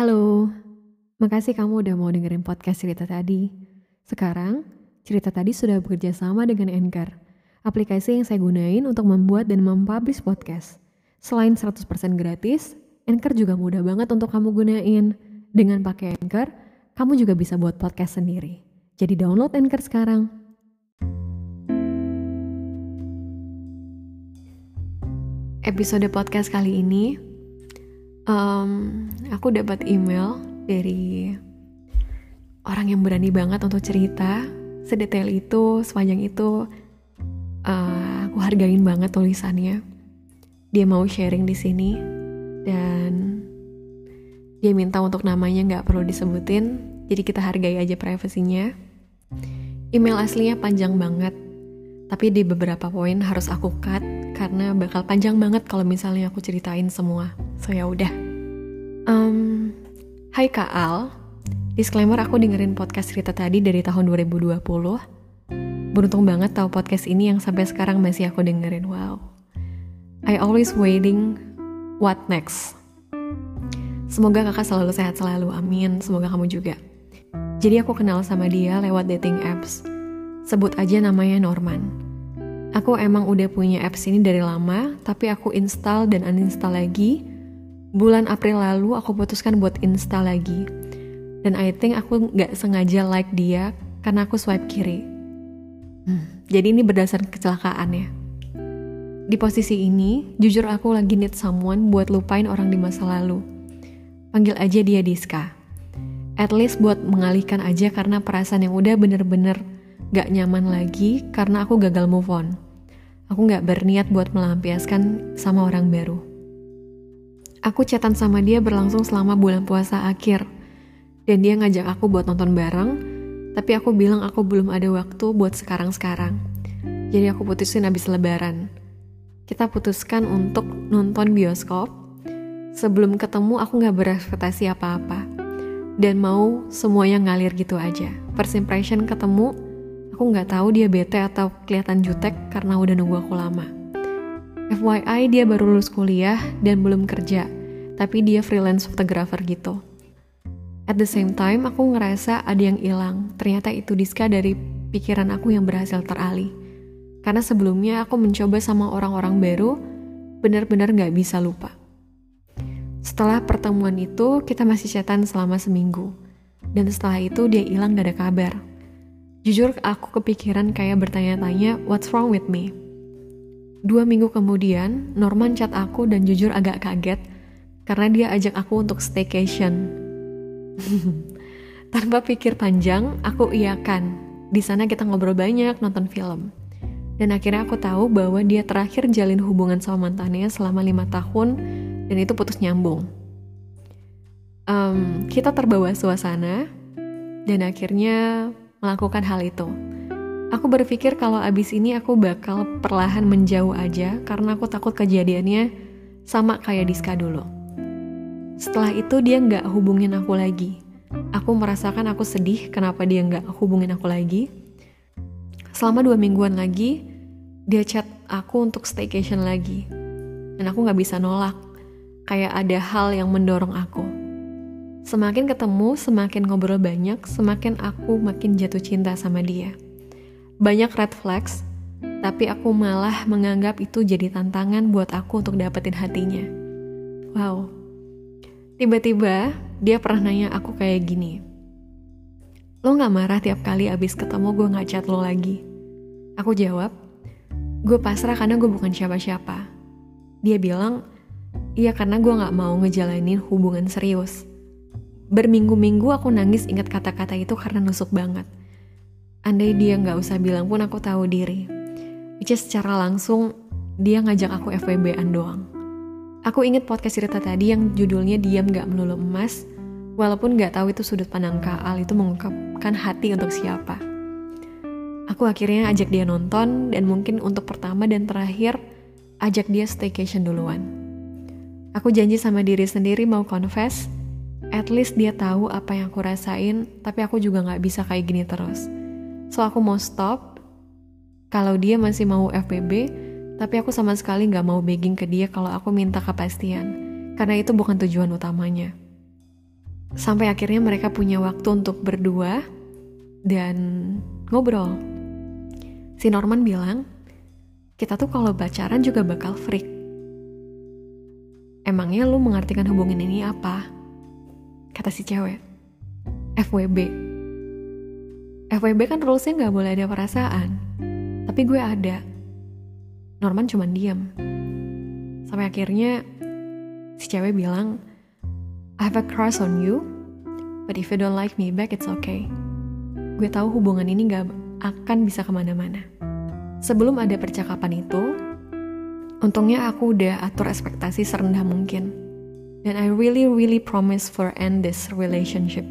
Halo, makasih kamu udah mau dengerin podcast cerita tadi. Sekarang, cerita tadi sudah bekerja sama dengan Anchor, aplikasi yang saya gunain untuk membuat dan mempublish podcast. Selain 100% gratis, Anchor juga mudah banget untuk kamu gunain. Dengan pakai Anchor, kamu juga bisa buat podcast sendiri. Jadi download Anchor sekarang. Episode podcast kali ini um, aku dapat email dari orang yang berani banget untuk cerita sedetail itu, sepanjang itu. Uh, aku hargain banget tulisannya. Dia mau sharing di sini dan dia minta untuk namanya nggak perlu disebutin, jadi kita hargai aja privasinya. Email aslinya panjang banget, tapi di beberapa poin harus aku cut karena bakal panjang banget kalau misalnya aku ceritain semua. So ya udah. Um, hai Kak Al, disclaimer aku dengerin podcast cerita tadi dari tahun 2020. Beruntung banget tahu podcast ini yang sampai sekarang masih aku dengerin. Wow. I always waiting what next. Semoga kakak selalu sehat selalu, amin. Semoga kamu juga. Jadi aku kenal sama dia lewat dating apps. Sebut aja namanya Norman. Aku emang udah punya apps ini dari lama, tapi aku install dan uninstall lagi bulan April lalu aku putuskan buat install lagi. Dan I think aku nggak sengaja like dia karena aku swipe kiri. Hmm, jadi ini berdasar kecelakaan ya. Di posisi ini, jujur aku lagi need someone buat lupain orang di masa lalu. Panggil aja dia Diska. At least buat mengalihkan aja karena perasaan yang udah bener-bener gak nyaman lagi karena aku gagal move on. Aku gak berniat buat melampiaskan sama orang baru. Aku chatan sama dia berlangsung selama bulan puasa akhir. Dan dia ngajak aku buat nonton bareng, tapi aku bilang aku belum ada waktu buat sekarang-sekarang. Jadi aku putusin abis lebaran. Kita putuskan untuk nonton bioskop. Sebelum ketemu aku gak berekspektasi apa-apa. Dan mau semuanya ngalir gitu aja. First impression ketemu, aku gak tahu dia bete atau kelihatan jutek karena udah nunggu aku lama. FYI dia baru lulus kuliah dan belum kerja, tapi dia freelance photographer gitu. At the same time, aku ngerasa ada yang hilang. Ternyata itu Diska dari pikiran aku yang berhasil teralih. Karena sebelumnya aku mencoba sama orang-orang baru, benar-benar gak bisa lupa. Setelah pertemuan itu, kita masih chatan selama seminggu. Dan setelah itu dia hilang gak ada kabar. Jujur aku kepikiran kayak bertanya-tanya, what's wrong with me? Dua minggu kemudian, Norman chat aku dan jujur agak kaget karena dia ajak aku untuk staycation. Tanpa pikir panjang, aku iakan. Di sana kita ngobrol banyak, nonton film. Dan akhirnya aku tahu bahwa dia terakhir jalin hubungan sama mantannya selama lima tahun dan itu putus nyambung. Um, kita terbawa suasana dan akhirnya melakukan hal itu. Aku berpikir kalau abis ini aku bakal perlahan menjauh aja karena aku takut kejadiannya sama kayak Diska dulu. Setelah itu dia nggak hubungin aku lagi. Aku merasakan aku sedih kenapa dia nggak hubungin aku lagi. Selama dua mingguan lagi, dia chat aku untuk staycation lagi. Dan aku nggak bisa nolak. Kayak ada hal yang mendorong aku. Semakin ketemu, semakin ngobrol banyak, semakin aku makin jatuh cinta sama dia banyak red flags, tapi aku malah menganggap itu jadi tantangan buat aku untuk dapetin hatinya. Wow. Tiba-tiba dia pernah nanya aku kayak gini. Lo gak marah tiap kali abis ketemu gue gak chat lo lagi? Aku jawab, gue pasrah karena gue bukan siapa-siapa. Dia bilang, iya karena gue gak mau ngejalanin hubungan serius. Berminggu-minggu aku nangis ingat kata-kata itu karena nusuk banget. Andai dia nggak usah bilang pun aku tahu diri. Which is secara langsung dia ngajak aku FWB-an doang. Aku inget podcast cerita tadi yang judulnya Diam Gak Melulu Emas, walaupun nggak tahu itu sudut pandang Kaal itu mengungkapkan hati untuk siapa. Aku akhirnya ajak dia nonton dan mungkin untuk pertama dan terakhir ajak dia staycation duluan. Aku janji sama diri sendiri mau confess, at least dia tahu apa yang aku rasain, tapi aku juga nggak bisa kayak gini terus So aku mau stop kalau dia masih mau FBB, tapi aku sama sekali nggak mau begging ke dia kalau aku minta kepastian, karena itu bukan tujuan utamanya. Sampai akhirnya mereka punya waktu untuk berdua dan ngobrol. Si Norman bilang, kita tuh kalau pacaran juga bakal freak. Emangnya lu mengartikan hubungan ini apa? Kata si cewek. FWB. FWB kan rulesnya nggak boleh ada perasaan. Tapi gue ada. Norman cuma diam. Sampai akhirnya si cewek bilang, I have a crush on you, but if you don't like me back, it's okay. Gue tahu hubungan ini gak akan bisa ke mana-mana. Sebelum ada percakapan itu, untungnya aku udah atur ekspektasi serendah mungkin. Dan I really really promise for end this relationship.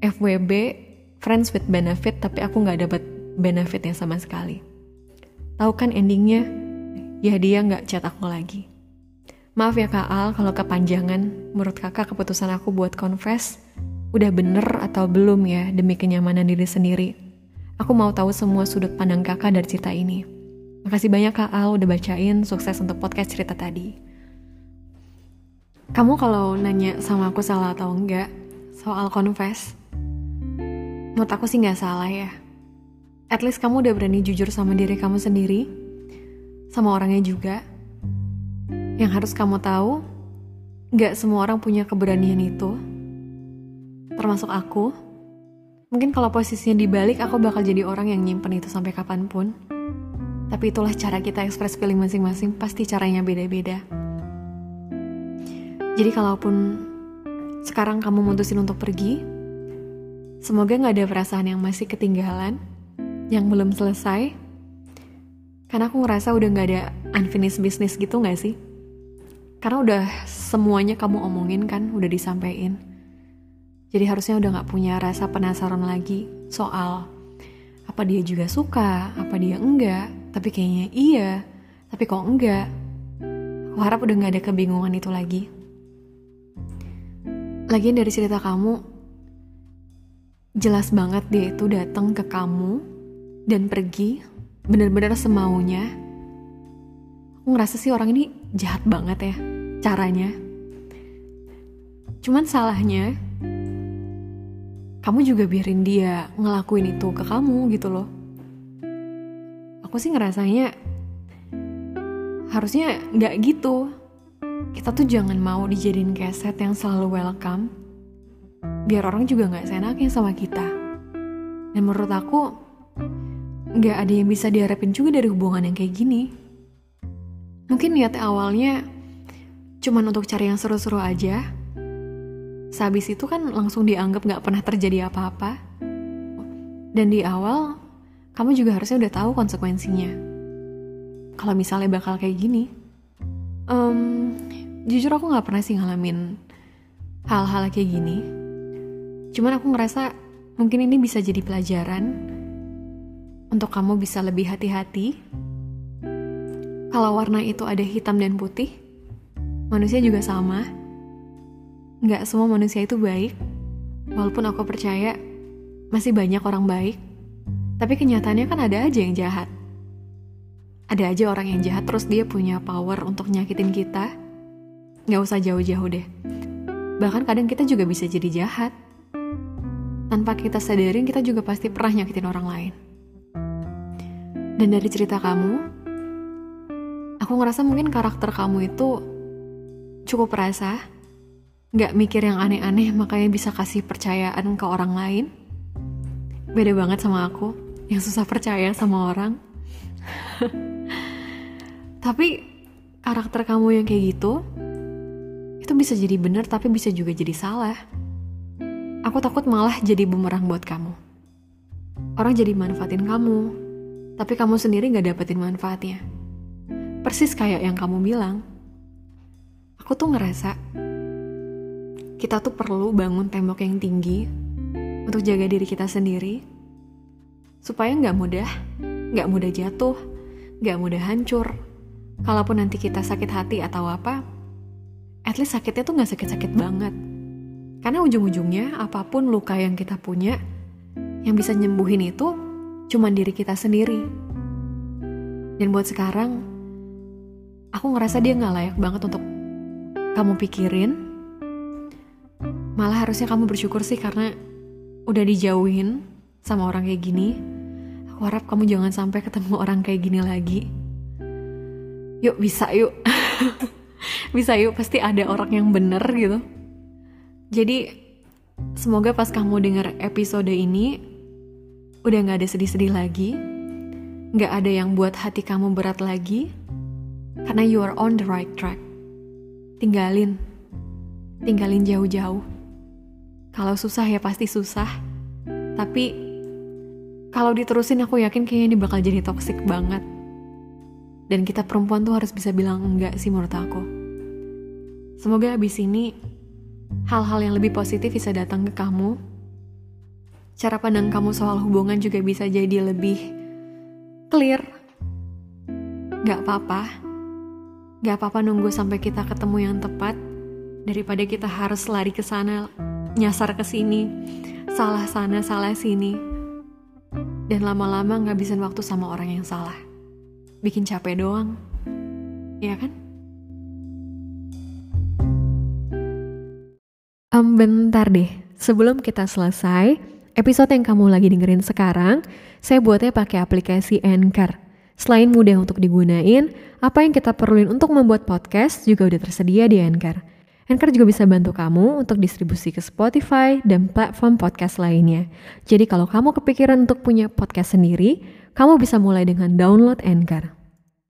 FWB, friends with benefit, tapi aku gak dapat benefitnya sama sekali. Tahu kan endingnya? Ya dia gak chat aku lagi. Maaf ya Kak Al kalau kepanjangan. Menurut kakak keputusan aku buat confess udah bener atau belum ya demi kenyamanan diri sendiri. Aku mau tahu semua sudut pandang kakak dari cerita ini. Makasih banyak Kak Al udah bacain sukses untuk podcast cerita tadi. Kamu kalau nanya sama aku salah atau enggak soal confess, menurut aku sih nggak salah ya. At least kamu udah berani jujur sama diri kamu sendiri, sama orangnya juga yang harus kamu tahu, gak semua orang punya keberanian itu. Termasuk aku. Mungkin kalau posisinya dibalik, aku bakal jadi orang yang nyimpen itu sampai kapan pun. Tapi itulah cara kita express feeling masing-masing, pasti caranya beda-beda. Jadi kalaupun sekarang kamu mutusin untuk pergi, semoga gak ada perasaan yang masih ketinggalan, yang belum selesai. Karena aku ngerasa udah gak ada unfinished business gitu gak sih? Karena udah semuanya kamu omongin kan, udah disampaikan. Jadi harusnya udah gak punya rasa penasaran lagi soal apa dia juga suka, apa dia enggak, tapi kayaknya iya, tapi kok enggak. Aku harap udah gak ada kebingungan itu lagi. Lagian dari cerita kamu, jelas banget dia itu datang ke kamu dan pergi bener-bener semaunya. Aku ngerasa sih orang ini jahat banget ya caranya. Cuman salahnya kamu juga biarin dia ngelakuin itu ke kamu gitu loh. Aku sih ngerasanya harusnya nggak gitu. Kita tuh jangan mau dijadiin keset yang selalu welcome. Biar orang juga nggak senaknya sama kita. Dan menurut aku nggak ada yang bisa diharapin juga dari hubungan yang kayak gini. Mungkin niatnya awalnya cuman untuk cari yang seru-seru aja. Sehabis itu kan langsung dianggap gak pernah terjadi apa-apa. Dan di awal, kamu juga harusnya udah tahu konsekuensinya. Kalau misalnya bakal kayak gini. Um, jujur aku gak pernah sih ngalamin hal-hal kayak gini. Cuman aku ngerasa mungkin ini bisa jadi pelajaran untuk kamu bisa lebih hati-hati kalau warna itu ada hitam dan putih, manusia juga sama. Nggak semua manusia itu baik, walaupun aku percaya masih banyak orang baik. Tapi kenyataannya kan ada aja yang jahat. Ada aja orang yang jahat terus dia punya power untuk nyakitin kita. Nggak usah jauh-jauh deh. Bahkan kadang kita juga bisa jadi jahat. Tanpa kita sadarin kita juga pasti pernah nyakitin orang lain. Dan dari cerita kamu, aku ngerasa mungkin karakter kamu itu cukup perasa, nggak mikir yang aneh-aneh makanya bisa kasih percayaan ke orang lain. Beda banget sama aku yang susah percaya sama orang. tapi karakter kamu yang kayak gitu itu bisa jadi benar tapi bisa juga jadi salah. Aku takut malah jadi bumerang buat kamu. Orang jadi manfaatin kamu, tapi kamu sendiri gak dapetin manfaatnya. Persis kayak yang kamu bilang. Aku tuh ngerasa kita tuh perlu bangun tembok yang tinggi untuk jaga diri kita sendiri supaya nggak mudah, nggak mudah jatuh, nggak mudah hancur. Kalaupun nanti kita sakit hati atau apa, at least sakitnya tuh nggak sakit-sakit banget. Karena ujung-ujungnya apa pun luka yang kita punya, yang bisa nyembuhin itu cuma diri kita sendiri. Dan buat sekarang, aku ngerasa dia nggak layak banget untuk kamu pikirin. Malah harusnya kamu bersyukur sih karena udah dijauhin sama orang kayak gini. Aku harap kamu jangan sampai ketemu orang kayak gini lagi. Yuk bisa yuk. bisa yuk pasti ada orang yang bener gitu. Jadi semoga pas kamu denger episode ini udah gak ada sedih-sedih lagi. Gak ada yang buat hati kamu berat lagi. Karena you are on the right track. Tinggalin. Tinggalin jauh-jauh kalau susah ya pasti susah. Tapi kalau diterusin aku yakin kayaknya ini bakal jadi toxic banget. Dan kita perempuan tuh harus bisa bilang enggak sih menurut aku. Semoga abis ini hal-hal yang lebih positif bisa datang ke kamu. Cara pandang kamu soal hubungan juga bisa jadi lebih clear. Gak apa-apa. Gak apa-apa nunggu sampai kita ketemu yang tepat daripada kita harus lari ke sana nyasar ke sini, salah sana, salah sini. Dan lama-lama ngabisin waktu sama orang yang salah. Bikin capek doang. Iya kan? Um, bentar deh, sebelum kita selesai, episode yang kamu lagi dengerin sekarang, saya buatnya pakai aplikasi Anchor. Selain mudah untuk digunain, apa yang kita perluin untuk membuat podcast juga udah tersedia di Anchor. Anchor juga bisa bantu kamu untuk distribusi ke Spotify dan platform podcast lainnya. Jadi kalau kamu kepikiran untuk punya podcast sendiri, kamu bisa mulai dengan download Anchor.